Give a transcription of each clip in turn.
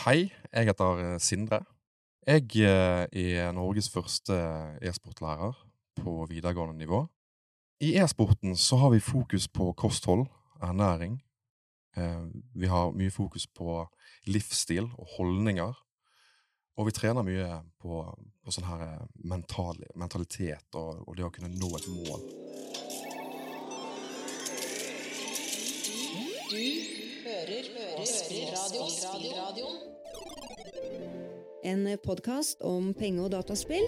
Hei, jeg heter eh, Sindre. Jeg eh, er Norges første e-sportlærer på videregående nivå. I e-sporten så har vi fokus på kosthold, ernæring. Eh, Vi har mye fokus på livsstil og holdninger. Og vi trener mye på, på sånn her eh, mental, mentalitet og, og det å kunne nå et mål. Du hører på Spillradioen. En podkast om penge- og dataspill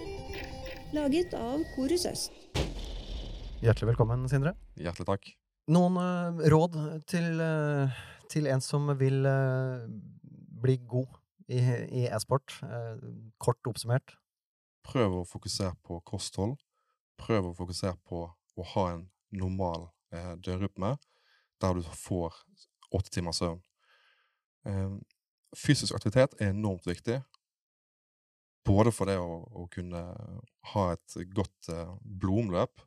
laget av Korus Øst. Hjertelig velkommen, Sindre. Hjertelig takk. Noen uh, råd til, uh, til en som vil uh, bli god i, i e-sport? Kort oppsummert. Prøv å fokusere på kosthold. Prøv å fokusere på å ha en normal døgnrytme der du får åtte timers søvn. Eh, fysisk aktivitet er enormt viktig. Både for det å, å kunne ha et godt eh, blodomløp,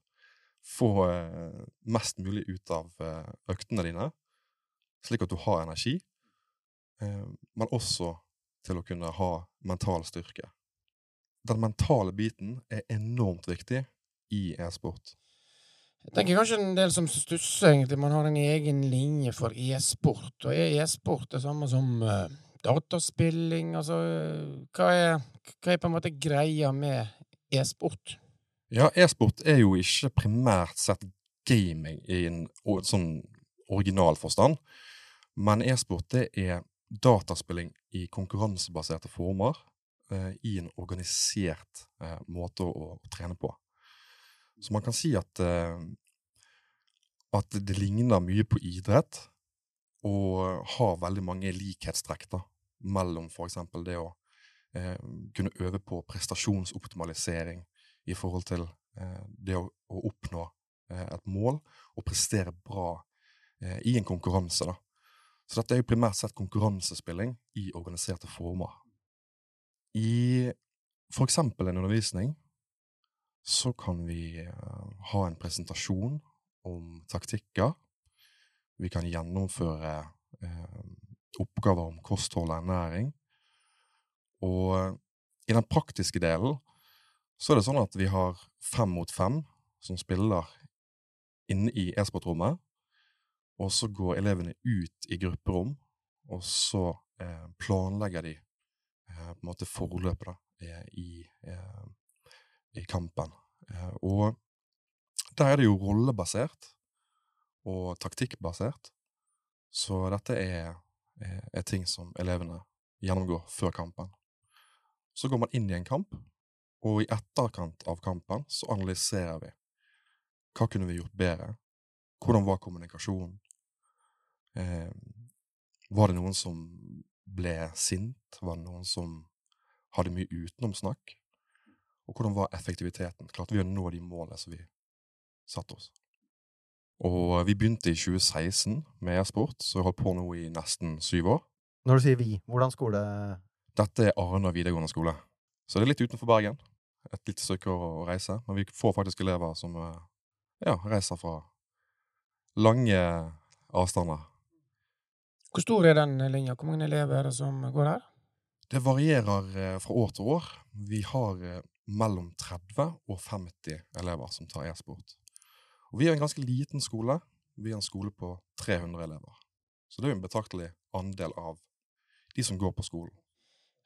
få eh, mest mulig ut av eh, øktene dine, slik at du har energi, eh, men også til å kunne ha mental styrke. Den mentale biten er enormt viktig i e-sport. Jeg tenker kanskje en del som stusser, egentlig. Man har en egen linje for e-sport. Og er e-sport det samme som uh, dataspilling? Altså, hva er, hva er på en måte greia med e-sport? Ja, e-sport er jo ikke primært sett gaming i en sånn original forstand, men e-sport det er dataspilling i konkurransebaserte former eh, i en organisert eh, måte å, å trene på. Så man kan si at, eh, at det ligner mye på idrett, og har veldig mange likhetstrekk da, mellom for eksempel det å eh, kunne øve på prestasjonsoptimalisering, i forhold til eh, det å, å oppnå eh, et mål og prestere bra eh, i en konkurranse. Da. Så dette er jo primært sett konkurransespilling i organiserte former. I for eksempel en undervisning så kan vi eh, ha en presentasjon om taktikker. Vi kan gjennomføre eh, oppgaver om kosthold og ernæring. Og eh, i den praktiske delen så er det sånn at vi har fem mot fem som spiller inne i e-sportrommet. Og så går elevene ut i grupperom, og så eh, planlegger de eh, på en måte forløpet eh, i, eh, i kampen. Eh, og der er det jo rollebasert og taktikkbasert. Så dette er, er, er ting som elevene gjennomgår før kampen. Så går man inn i en kamp, og i etterkant av kampen så analyserer vi. Hva kunne vi gjort bedre? Hvordan var kommunikasjonen? Eh, var det noen som ble sint? Var det noen som hadde mye utenomsnakk? Og hvordan var effektiviteten? Klarte vi å nå de målene som vi satte oss? Og vi begynte i 2016 med e-sport, så har holdt på nå i nesten syv år. Når du sier vi, hvordan skole Dette er Arna videregående skole. Så det er litt utenfor Bergen. Et lite stykke å reise. Men vi får faktisk elever som eh, ja, reiser fra lange avstander. Hvor stor er den linja? Hvor mange elever er det som går der? Det varierer eh, fra år til år. Vi har eh, mellom 30 og 50 elever som tar e-sport. Og vi er en ganske liten skole. Vi er en skole på 300 elever. Så det er jo en betraktelig andel av de som går på skolen.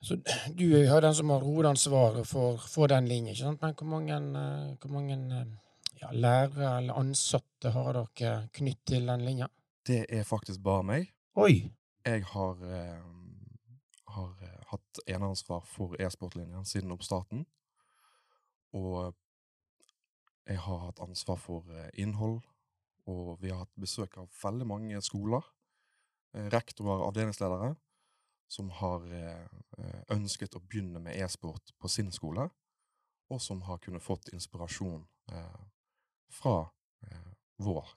Så du er jo den som har hovedansvaret for, for den linjen, ikke sant? Men hvor mange, eh, hvor mange eh, ja, lærere eller ansatte har dere knytt til den linja? Det er faktisk bare meg. Oi! Jeg har, eh, har hatt eneansvar for e-sportlinjen siden oppstarten. Og jeg har hatt ansvar for eh, innhold, og vi har hatt besøk av veldig mange skoler. Eh, rektorer, avdelingsledere, som har eh, ønsket å begynne med e-sport på sin skole, og som har kunnet fått inspirasjon fra vår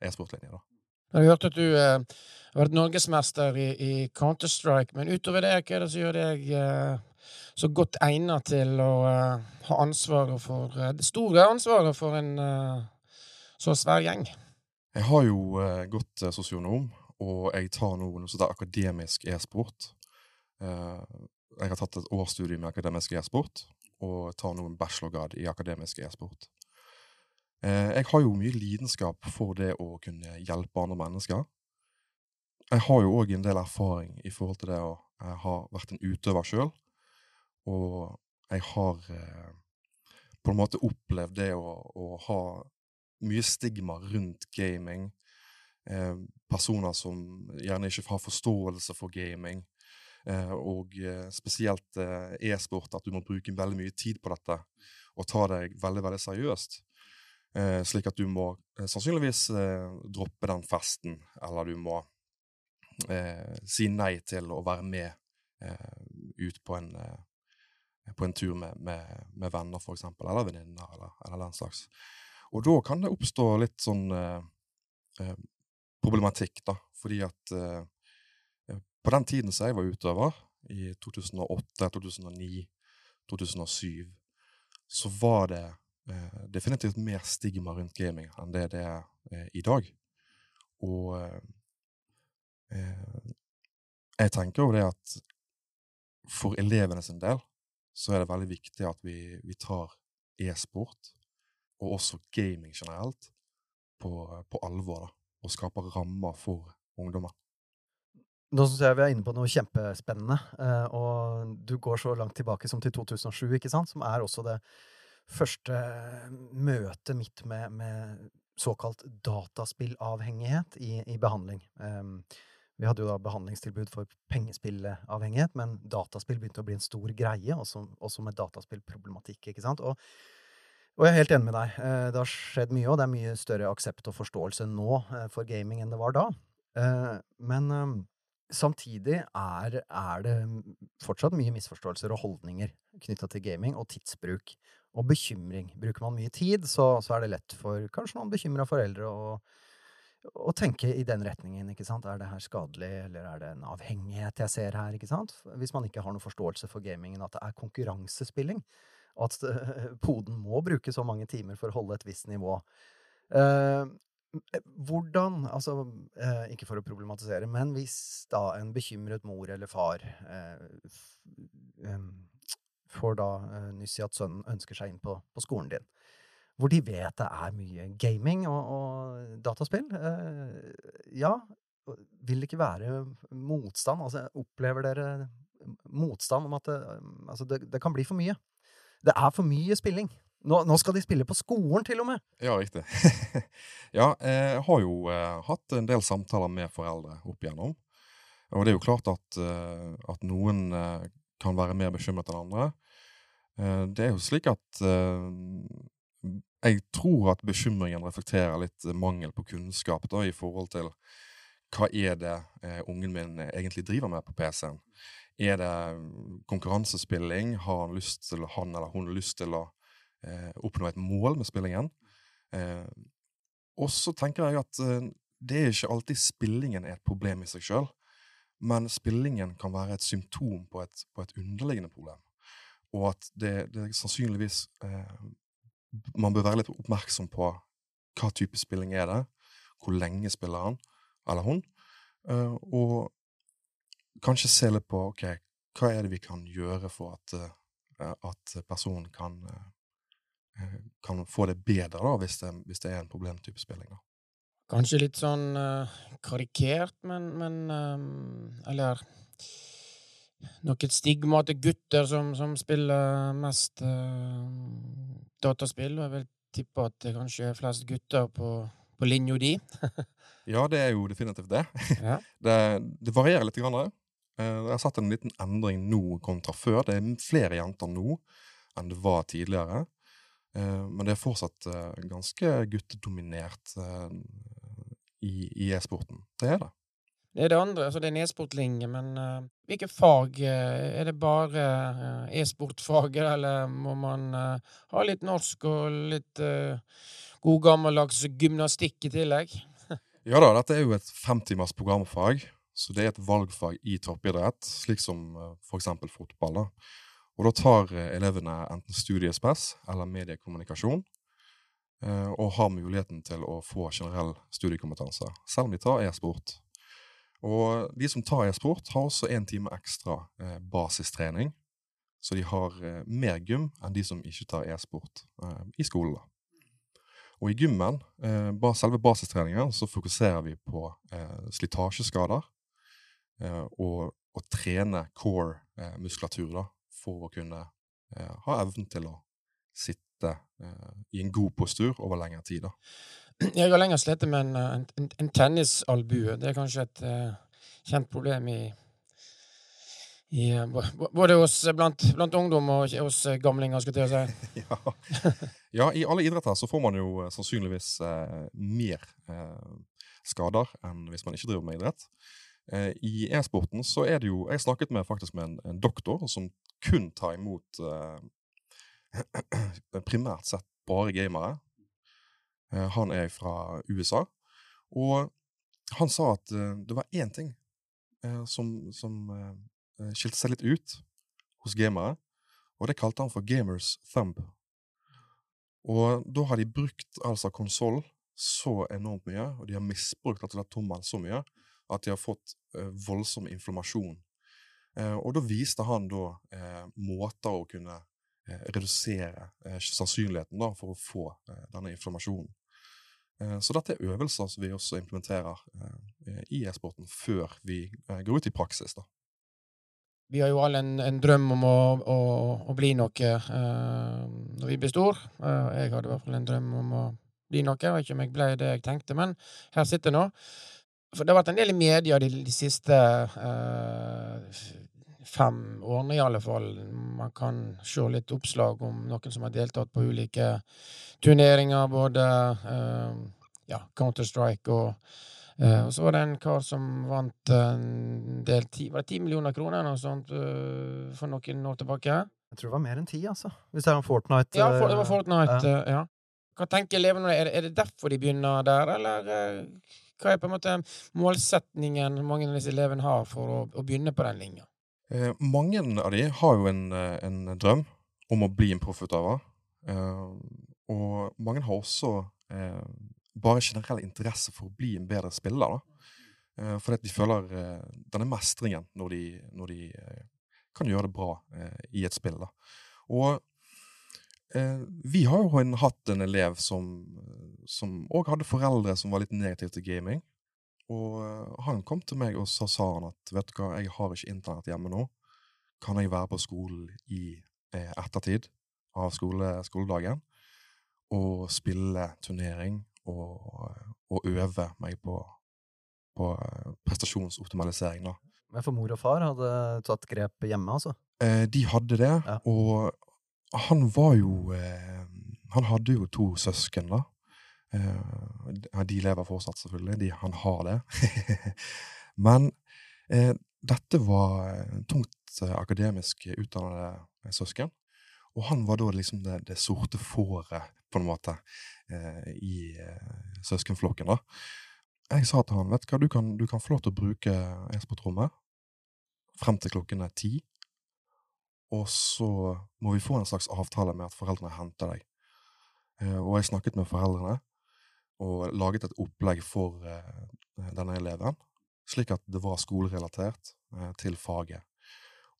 e-sportlinje. da. Jeg har hørt at du eh, har vært norgesmester i, i Counter-Strike, men utover det, hva er det som gjør deg eh, så godt egnet til å eh, ha ansvaret for det store ansvaret for en så svær gjeng? Jeg har jo gått sosionom, og jeg tar nå noe som heter akademisk e-sport. Jeg har tatt et årsstudium i akademisk e-sport, og tar nå en bachelorgrad i akademisk e-sport. Eh, jeg har jo mye lidenskap for det å kunne hjelpe andre mennesker. Jeg har jo òg en del erfaring i forhold til det å jeg har vært en utøver sjøl, og jeg har eh, på en måte opplevd det å, å ha mye stigma rundt gaming. Eh, personer som gjerne ikke har forståelse for gaming. Eh, og eh, spesielt eh, e-sport, at du må bruke veldig mye tid på dette og ta deg veldig veldig seriøst. Eh, slik at du må eh, sannsynligvis eh, droppe den festen, eller du må eh, si nei til å være med eh, ut på en, eh, på en tur med, med, med venner, for eksempel, eller venninner, eller, eller den slags. Og da kan det oppstå litt sånn problematikk, da, fordi at på den tiden som jeg var utøver, i 2008, 2009, 2007, så var det definitivt mer stigma rundt gaming enn det det er eh, i dag. Og eh, eh, jeg tenker jo det at for elevene sin del så er det veldig viktig at vi, vi tar e-sport, og også gaming generelt, på, på alvor, da, og skaper rammer for ungdommer. Nå syns jeg vi er inne på noe kjempespennende, eh, og du går så langt tilbake som til 2007, ikke sant? Som er også det første møtet mitt med, med såkalt dataspillavhengighet i, i behandling. Um, vi hadde jo da behandlingstilbud for pengespillavhengighet, men dataspill begynte å bli en stor greie, også, også med dataspillproblematikk, ikke sant? Og, og jeg er helt enig med deg. Eh, Det har skjedd mye, og det er mye større aksept og forståelse nå eh, for gaming enn det var da. Eh, Men eh, samtidig er, er det fortsatt mye misforståelser og holdninger knytta til gaming, og tidsbruk og bekymring. Bruker man mye tid, så, så er det lett for kanskje noen bekymra foreldre å, å tenke i den retningen. ikke sant? Er det her skadelig, eller er det en avhengighet jeg ser her? ikke sant? Hvis man ikke har noen forståelse for gamingen, at det er konkurransespilling, og at eh, poden må bruke så mange timer for å holde et visst nivå. Eh, hvordan, altså eh, ikke for å problematisere, men hvis da en bekymret mor eller far eh, får da eh, nyss i at sønnen ønsker seg inn på, på skolen din, hvor de vet det er mye gaming og, og dataspill, eh, ja, vil det ikke være motstand? Altså, opplever dere motstand om at det, altså det, det kan bli for mye? Det er for mye spilling. Nå, nå skal de spille på skolen, til og med! Ja, riktig. ja, jeg har jo eh, hatt en del samtaler med foreldre opp igjennom. Og det er jo klart at, eh, at noen eh, kan være mer bekymret enn andre. Eh, det er jo slik at eh, jeg tror at bekymringen reflekterer litt mangel på kunnskap da, i forhold til hva er det eh, ungen min egentlig driver med på PC-en. Er det konkurransespilling? Har han, til, han eller hun lyst til å eh, oppnå et mål med spillingen? Eh, og så tenker jeg at det er ikke alltid spillingen er et problem i seg sjøl, men spillingen kan være et symptom på et, på et underliggende problem. Og at det, det sannsynligvis eh, Man bør være litt oppmerksom på hva type spilling er det, hvor lenge spiller han eller hun, eh, og kanskje se litt på ok, hva er det vi kan gjøre for at, eh, at personen kan, eh, kan få det bedre, da, hvis det, hvis det er en problemtype spilling. da. Kanskje litt sånn uh, karikert, men, men eh, Eller nok et stigma til gutter som, som spiller mest uh, dataspill. Og jeg vil tippe at det kanskje er flest gutter på, på linja di. Ja, det er jo definitivt det. Ja. Det, det varierer litt. Grann, det. Jeg har sett en liten endring nå kontra før. Det er flere jenter nå enn det var tidligere. Men det er fortsatt ganske guttedominert i i e-sporten. Det er det. Det er det andre, altså det er en e-sportlinje, men uh, hvilke fag? eh, er det bare uh, e-sportfaget, eller må man uh, ha litt norsk og litt uh, god gammeldags gymnastikk i tillegg? Ja da, dette er jo et femtimers programfag, så det er et valgfag i toppidrett, slik som uh, eksempel fotball. da. Og da tar elevene enten studiespes eller mediekommunikasjon, og har muligheten til å få generell studiekompetanse, selv om de tar e-sport. Og de som tar e-sport, har også én time ekstra eh, basistrening. Så de har eh, mer gym enn de som ikke tar e-sport eh, i skolen. Og i gymmen, eh, ba- selve basistreningen, så fokuserer vi på eh, slitasjeskader eh, og å trene core-muskulatur for å kunne eh, ha evnen til å sitte eh, i en god postur over lengre tid. da. Jeg har lenger slitt med en, en, en, en tennisalbue. Det er kanskje et uh, kjent problem i, i eh, Både hos, blant, blant ungdom og hos eh, gamlinger, skulle jeg si. ja. ja, i alle idretter så får man jo eh, sannsynligvis uh, mer uh, skader enn hvis man ikke driver med idrett. Eh, I e-sporten så er det jo Jeg snakket med, faktisk med en, en doktor som kun tar imot eh, primært sett bare gamere. Eh, han er fra USA. Og han sa at eh, det var én ting eh, som, som skilte seg litt ut hos gamere, og det kalte han for gamers thumb. Og da har de brukt altså konsoll så enormt mye, og de har misbrukt altså tommelen så mye, at de har fått voldsom inflammasjon. Og da viste han da måter å kunne redusere eh, sannsynligheten da, for å få eh, denne inflammasjonen. Eh, så dette er øvelser som vi også implementerer eh, i e-sporten før vi eh, går ut i praksis. da. Vi har jo alle en, en drøm om å, å, å bli noe eh, når vi blir stor. Eh, jeg hadde i hvert fall en drøm om å bli noe. Jeg ikke om jeg ble det jeg tenkte, men her sitter nå. For det har vært en del i media de, de siste eh, fem årene, i alle fall. Man kan se litt oppslag om noen som har deltatt på ulike turneringer, både uh, ja, Counter-Strike og Eh, og så var det en kar som vant en del ti, var det ti millioner kroner noe sånt uh, for noen år tilbake. Jeg tror det var mer enn ti, altså. Hvis det er en Fortnite. Ja, for, det var Fortnite. ja. Ja. Hva tenker elevene? Er det, er det derfor de begynner der, eller hva er på en måte målsetningen mange av disse elevene har for å, å begynne på den linja? Eh, mange av de har jo en, eh, en drøm om å bli en proffutøver. Eh, og mange har også eh, bare generell interesse for å bli en bedre spiller. Eh, fordi de føler eh, denne mestringen når de, når de eh, kan gjøre det bra i et spill. da. Og vi har jo en, hatt en elev som òg hadde foreldre som var litt negative til gaming. Og eh, han kom til meg og så sa han at vet du hva, jeg har ikke internett hjemme nå. Kan jeg være på skolen i eh, ettertid av skole, skoledagen og spille turnering og, og øve meg på, på eh, prestasjonsoptimalisering, da. Men for mor og far hadde tatt grep hjemme, altså. Eh, de hadde det, Ja. og han var jo eh, Han hadde jo to søsken, da. Eh, de- de lever fortsatt, selvfølgelig. De, han har det. Men eh, dette var eh, tungt eh, akademisk utdannede søsken. Og han var da liksom det, det sorte fåret, på en måte, eh, i søskenflokken, da. Jeg sa til han vet du hva, du kan, du kan få lov til å bruke e-sportrommet frem til klokken er ti. Og så må vi få en slags avtale med at foreldrene henter deg. Og jeg snakket med foreldrene og laget et opplegg for eh, denne eleven, slik at det var skolerelatert eh, til faget.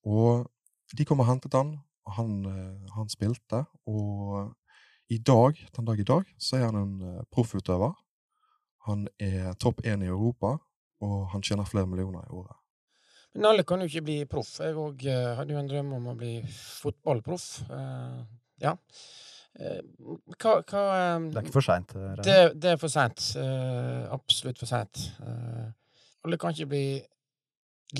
Og de kom og hentet han, og han, eh, han spilte, og i dag, den dag i dag, så er han en proffutøver. Han er topp én i Europa, og han tjener flere millioner i året. Men alle kan jo ikke bli proff. Jeg òg hadde jo en drøm om å bli fotballproff. Ja. Eh, hva, hva eh, Det er ikke for seint. Det, det er for seint. Eh, absolutt for seint. Eh, alle kan ikke bli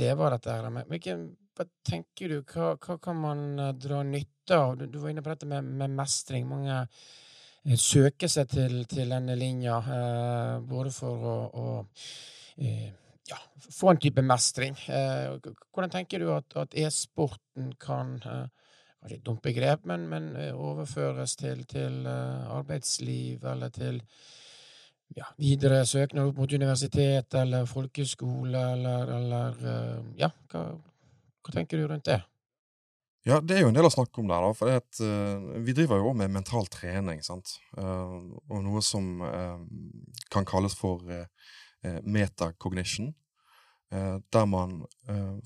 leve av dette. her, men Hvilken, hva tenker du? Hva, hva kan man eh, dra nytte av? Du, du var inne på dette med, med mestring. Mange eh, søker seg til, til denne linja, eh, både for å, å eh, ja, få en type mestring. Eh, hvordan tenker du at, at e-sporten kan eh, Kanskje et dumt begrep, men, men eh, overføres til, til eh, arbeidsliv eller til ja, videre søknad opp mot universitet eller folkeskole eller, eller eh, Ja, hva, hva tenker du rundt det? Ja, det er jo en del å snakke om der, da. For det at, uh, vi driver jo også med mental trening, sant. Uh, og noe som uh, kan kalles for metacognition. der man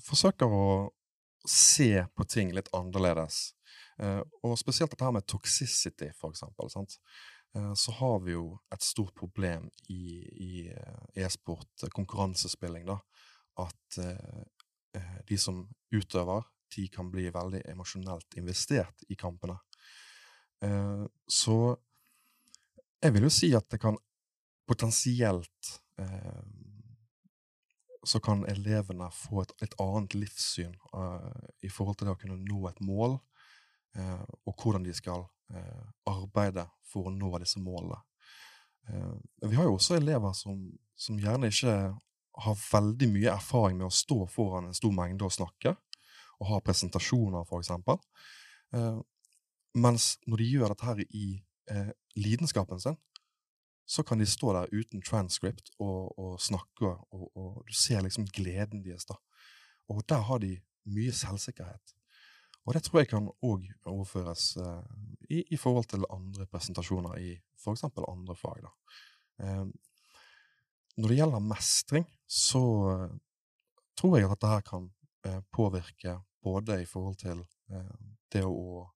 forsøker å se på ting litt annerledes. Eh, og spesielt dette her med toxicity, for eksempel. Sant? Eh, så har vi jo et stort problem i, i eh, e-sport, konkurransespilling, da. At de som utøver, de kan bli veldig emosjonelt investert i kampene. Så jeg vil jo si at det kan potensielt så kan elevene få et, et annet livssyn uh, i forhold til det å kunne nå et mål, uh, og hvordan de skal uh, arbeide for å nå disse målene. Vi har jo også elever som, som gjerne ikke har veldig mye erfaring med å stå foran en stor mengde og snakke, og ha presentasjoner, eksempel. Eh, mens når de gjør dette her i lidenskapen sin, så kan de stå der uten transcript og, og snakke, og, og, du ser liksom gleden deres. da. Og der har de mye selvsikkerhet. Og det tror jeg kan òg overføres eh, i, i, forhold til andre presentasjoner i f.eks. andre fag. Eh, når det gjelder mestring, så eh, tror jeg at dette her kan eh, påvirke både i forhold til eh, det å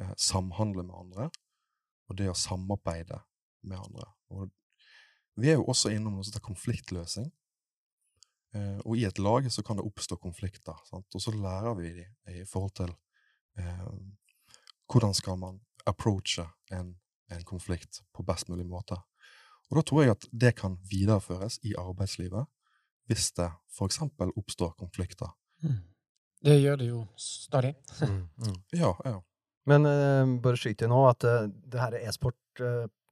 eh, samhandle med andre, og det å samarbeide med andre. Og vi er jo også innom noe som heter konfliktløsing. Eh, og i et lag så kan det oppstå konflikter, sant? og så lærer vi dem i forhold til eh, hvordan skal man approache en, en, konflikt på best mulig måte. Og da tror jeg at det kan videreføres i arbeidslivet hvis det f.eks. oppstår konflikter. Mm. Det gjør det jo stadig. Mm, mm. Ja, ja. Men uh, bare skyt inn nå at uh, det her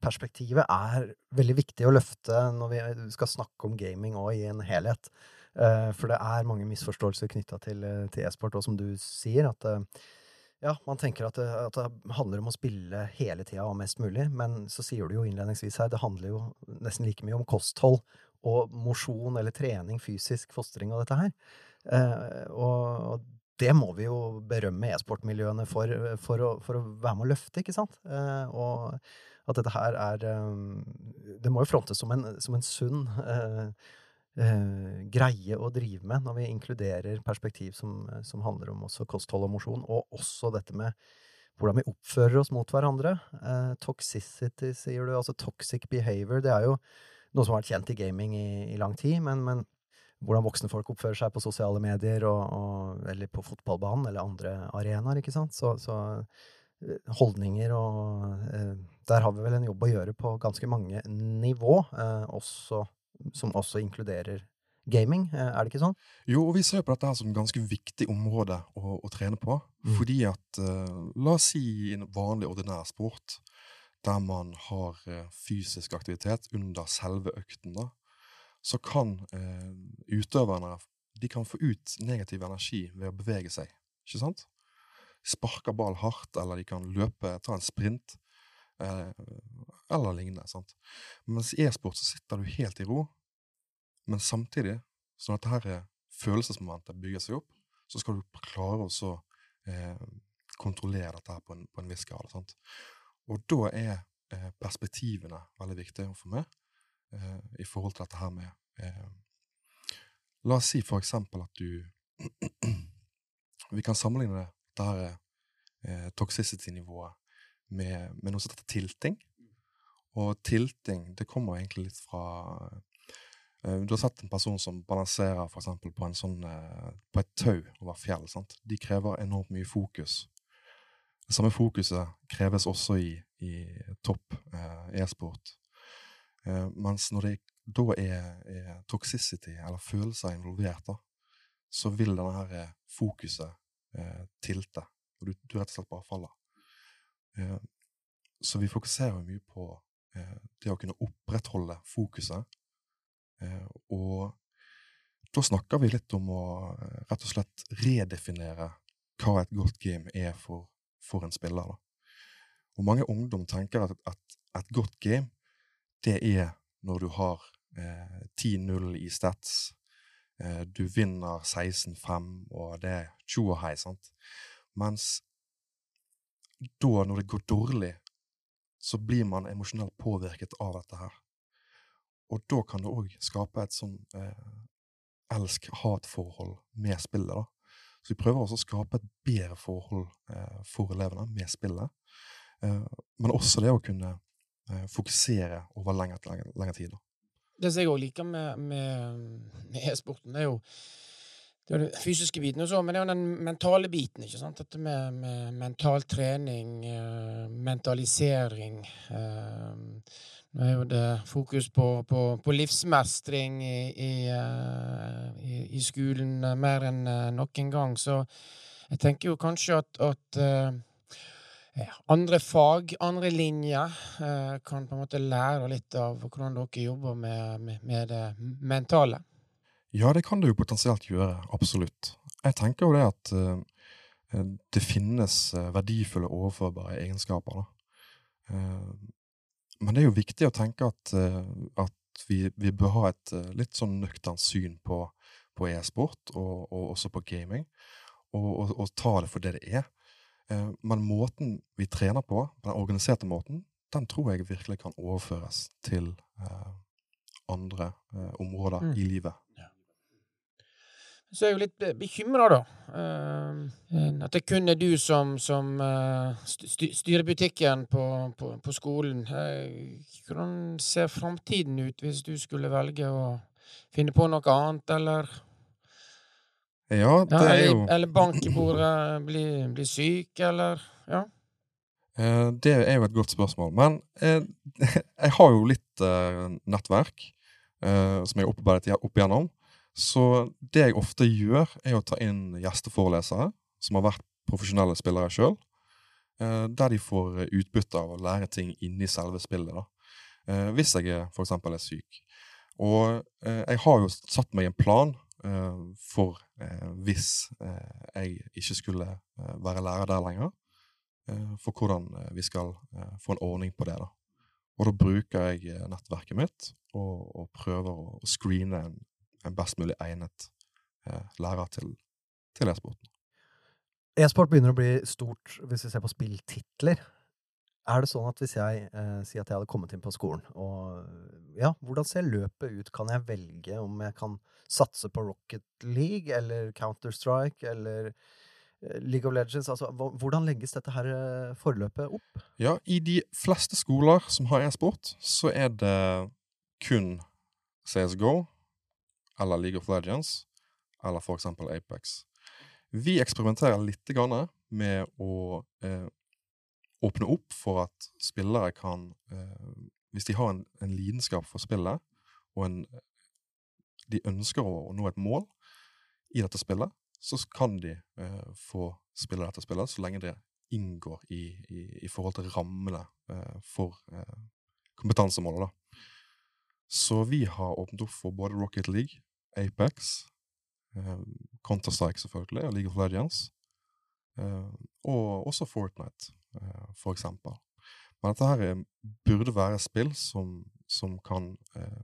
e-sport-perspektivet er veldig viktig å løfte når vi skal snakke om gaming òg i en helhet. Uh, for det er mange misforståelser knytta til, til e-sport, og som du sier, at ja, man tenker at det, at det, handler om å spille hele tida og mest mulig, men så sier du jo innledningsvis her, det handler jo nesten like mye om kosthold og mosjon eller trening, fysisk fostring og dette her. og, og det må vi jo berømme e-sportmiljøene for, for, for, å være med å løfte, ikke sant? Eh, og at dette her er eh, Det må jo frontes som en, som en sunn eh, eh, greie å drive med når vi inkluderer perspektiv som, som handler om også kosthold og mosjon, og også dette med hvordan vi oppfører oss mot hverandre. Toxicity, sier du. Altså toxic behavior. Det er jo noe som har vært kjent i gaming i, i lang tid, men, men hvordan voksne folk oppfører seg på sosiale medier og, og, eller på fotballbanen eller andre arenaer. ikke sant? Så, så holdninger og eh, Der har vi vel en jobb å gjøre på ganske mange nivå, eh, også, som også inkluderer gaming. Eh, er det ikke sånn? Jo, og vi ser på dette her som et ganske viktig område å, å trene på. Mm. Fordi at La oss si en vanlig, ordinær sport der man har fysisk aktivitet under selve økten. da, så kan eh, utøverne de kan få ut negativ energi ved å bevege seg. Ikke sant? Sparker ball hardt, eller de kan løpe, ta en sprint, eh, eller lignende. sant? Mens i e-sport så sitter du helt i ro, men samtidig, sånn at dette følelsesmomentet bygger seg opp, så skal du klare å eh, kontrollere dette her på en, på en viss grad. sant? Og da er eh, perspektivene veldig viktige for meg eh, i forhold til dette her med eh, La oss si for eksempel at du Vi kan sammenligne det, dette her eh, toxicity-nivået med, med, noe som heter tilting. Og tilting det kommer egentlig litt fra eh, Du har sett en person som balanserer for eksempel, på, en sånn, eh, på et tau over fjell. Sant? De krever enormt mye fokus. Det samme fokuset kreves også i, i topp eh, e-sport. Eh, mens når det da er, er, toxicity, eller følelser, involvert, da, så vil denne her eh, fokuset eh, tilte, og du, du, rett og slett bare faller. Eh, så vi fokuserer mye på eh, det å kunne opprettholde fokuset, eh, og da snakker vi litt om å rett og slett redefinere hva et godt game er for, for en spiller. Da. Og mange ungdom tenker at, at et godt game det er når du har eh, 10-0 i stats. Eh, du vinner 16-5, og det er tjo og hei, sant? Mens da, når det går dårlig, så blir man emosjonelt påvirket av dette her. Og da kan det òg skape et sånn eh, elsk ha-et-forhold med spillet. da. Så vi prøver også å skape et bedre forhold eh, for elevene med spillet. Eh, men også det å kunne eh, fokusere over lengre, lengre tid. da. Det som jeg òg liker med, med, med e-sporten, det er jo det er den fysiske biten, og så, men det er jo den mentale biten. ikke sant? Dette med, med mental trening, eh, mentalisering. Eh, nå er jo det fokus på, på, på livsmestring i, i, eh, i, skolen mer enn noen gang, så jeg tenker jo kanskje at, at andre fag, andre linjer, eh, kan på en måte lære litt av hvordan dere jobber med, med, det mentale. Ja, det kan det jo potensielt gjøre, absolutt. Jeg tenker jo det at eh, det finnes eh, verdifulle overførbare egenskaper. Eh, men det er jo viktig å tenke at, at vi, vi bør ha et litt sånn nøkternt syn på, på e-sport, og, og også på gaming, og, og, og ta det for det det er. Eh, men måten vi trener på, den organiserte måten, den tror jeg virkelig kan overføres til eh, andre eh, områder Mm. i livet. Så er jeg jo litt bekymra, da. At det kun er du som, som styrer butikken på, på, på skolen. Hvordan ser framtiden ut hvis du skulle velge å finne på noe annet, eller Ja, det er jo eller bank i bordet, bli, bli syk, eller Ja. Eh, Det er jo et godt spørsmål. Men eh, jeg har jo litt eh, nettverk som jeg har opparbeidet opp igjennom. Så det jeg ofte gjør, er å ta inn gjesteforelesere som har vært profesjonelle spillere sjøl. Eh, der de får utbytte av å lære ting inni selve spillet. da. Eh, hvis jeg f.eks. er syk. Og eh, jeg har jo satt meg en plan for eh, hvis eh, jeg ikke skulle eh, være lærer der lenger eh, for hvordan eh, vi skal eh, få en ordning på det. da. Og da bruker jeg eh, nettverket mitt og, og prøver å screene en, en best mulig egnet eh, lærer til, til e-sporten. E-sport begynner å bli stort hvis vi ser på spilltitler. Er det sånn at hvis jeg eh, sier at jeg hadde kommet inn på skolen, og ja, hvordan ser løpet ut? Kan jeg velge om jeg kan satse på Rocket League eller Counter-Strike eller eh, League of Legends? Altså, hvordan legges dette her eh, forløpet opp? Ja, i de fleste skoler som har e-sport, så er det kun CSGO eller League of Legends eller for eksempel Apex. Vi eksperimenterer litt med å eh, åpne opp for at spillere kan eh, Hvis de har en, en lidenskap for spillet, og en, de ønsker å, å nå et mål i dette spillet, så kan de eh, få spille dette spillet så lenge det inngår i, i, i forhold til rammene eh, for eh, kompetansemålet. Da. Så vi har åpnet opp for både Rocket League, Apex, eh, Counter-Strike selvfølgelig, og League of Legends, eh, og også Fortnite, eh, for eksempel. Men dette her er, burde være spill som, som kan eh,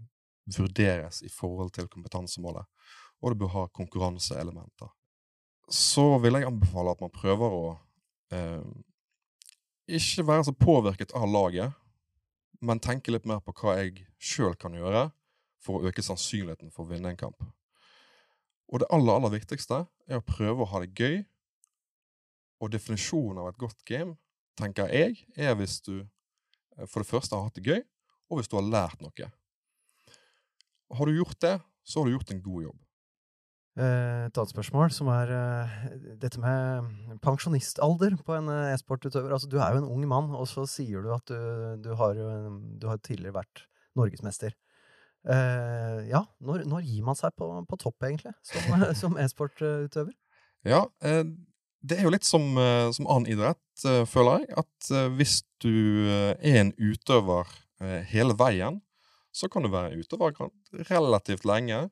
vurderes i forhold til kompetansemålet, og det bør ha konkurranseelementer. Så vil jeg anbefale at man prøver å eh, ikke være så påvirket av laget, men tenke litt mer på hva jeg sjøl kan gjøre for å øke sannsynligheten for å vinne en kamp. Og det aller, aller viktigste er å prøve å ha det gøy. Og definisjonen av et godt game, tenker jeg, er hvis du eh, for det første har hatt det gøy, og hvis du har lært noe. Har du gjort det, så har du gjort en god jobb. Eh, Et annet spørsmål, som er eh, dette med pensjonistalder på en e-sportutøver. Altså, du er jo en ung mann, og så sier du at du, du har du har tidligere vært norgesmester. Uh, ja, når, når gir man seg på, på topp, egentlig, som, som e-sportutøver? Ja, eh, det er jo litt som, eh, som annen idrett, eh, føler jeg. At eh, hvis du er en utøver hele veien, så kan du være utøver relativt lenge.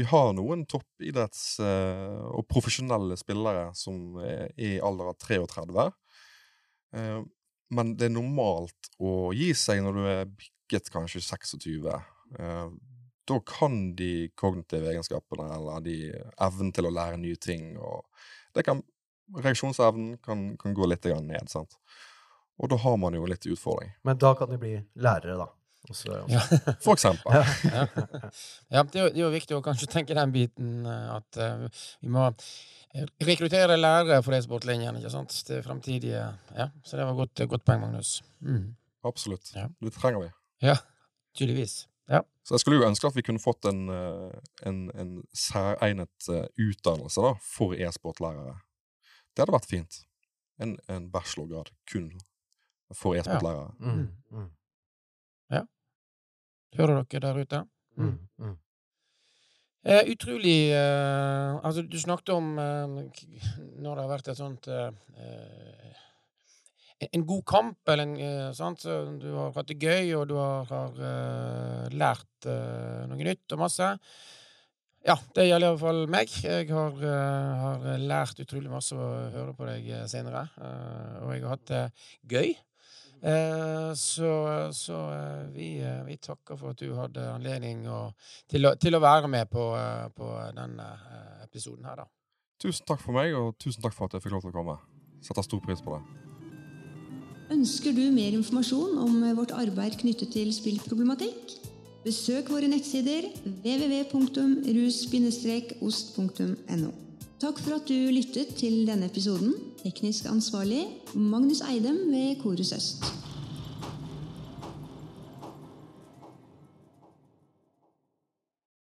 Vi har noen toppidretts- og profesjonelle spillere som er i alder av 33. Eh, Men det er normalt å gi seg når du er bikket kanskje 26. Eh, Da kan de kognitive egenskapene eller de evnen til å lære nye ting og det kan, Reaksjonsevnen kan, kan gå litt ned. sant? Og da har man jo litt utfordring. Men da kan de bli lærere, da. Også, Ja. For eksempel. Ja, ja det, er jo, det er jo viktig å kanskje tenke den biten eh, at uh, vi må eh, rekruttere lærere for e-sportlinjen ikke sant? til fremtidige Ja, så det var godt, godt poeng, Magnus. Mm. Absolutt. Ja. Det trenger vi. Ja, tydeligvis. Ja. Så jeg skulle jo ønske at vi kunne fått en, en, en særegnet utdannelse da, for e-sportlærere. Det hadde vært fint. En, en bachelorgrad kun for e-sportlærere. Mm, mm, Hører dere der ute? mm, mm. Eh, utrolig eh, Altså, du snakket om eh, når det har vært et sånt eh, eh, en- En god kamp, eller en eh, sant? Så Du har hatt det gøy, og du har, har lært noe nytt og masse. Ja, det gjelder iallfall meg. Jeg har, uh, har lært utrolig masse å høre på deg eh, senere. Uh, og jeg har hatt det gøy. Eh, så så vi, vi takker for at du hadde anledning å, til, å, til å være med på, på denne episoden her, da. Tusen takk for meg, og tusen takk for at jeg fikk lov til å komme. Setter stor pris på det. Ønsker du mer informasjon om vårt arbeid knyttet til spillproblematikk? Besøk våre nettsider www.rus-ost.no. Takk for at du lyttet til denne episoden. Teknisk ansvarlig Magnus Eidem ved Korus Øst.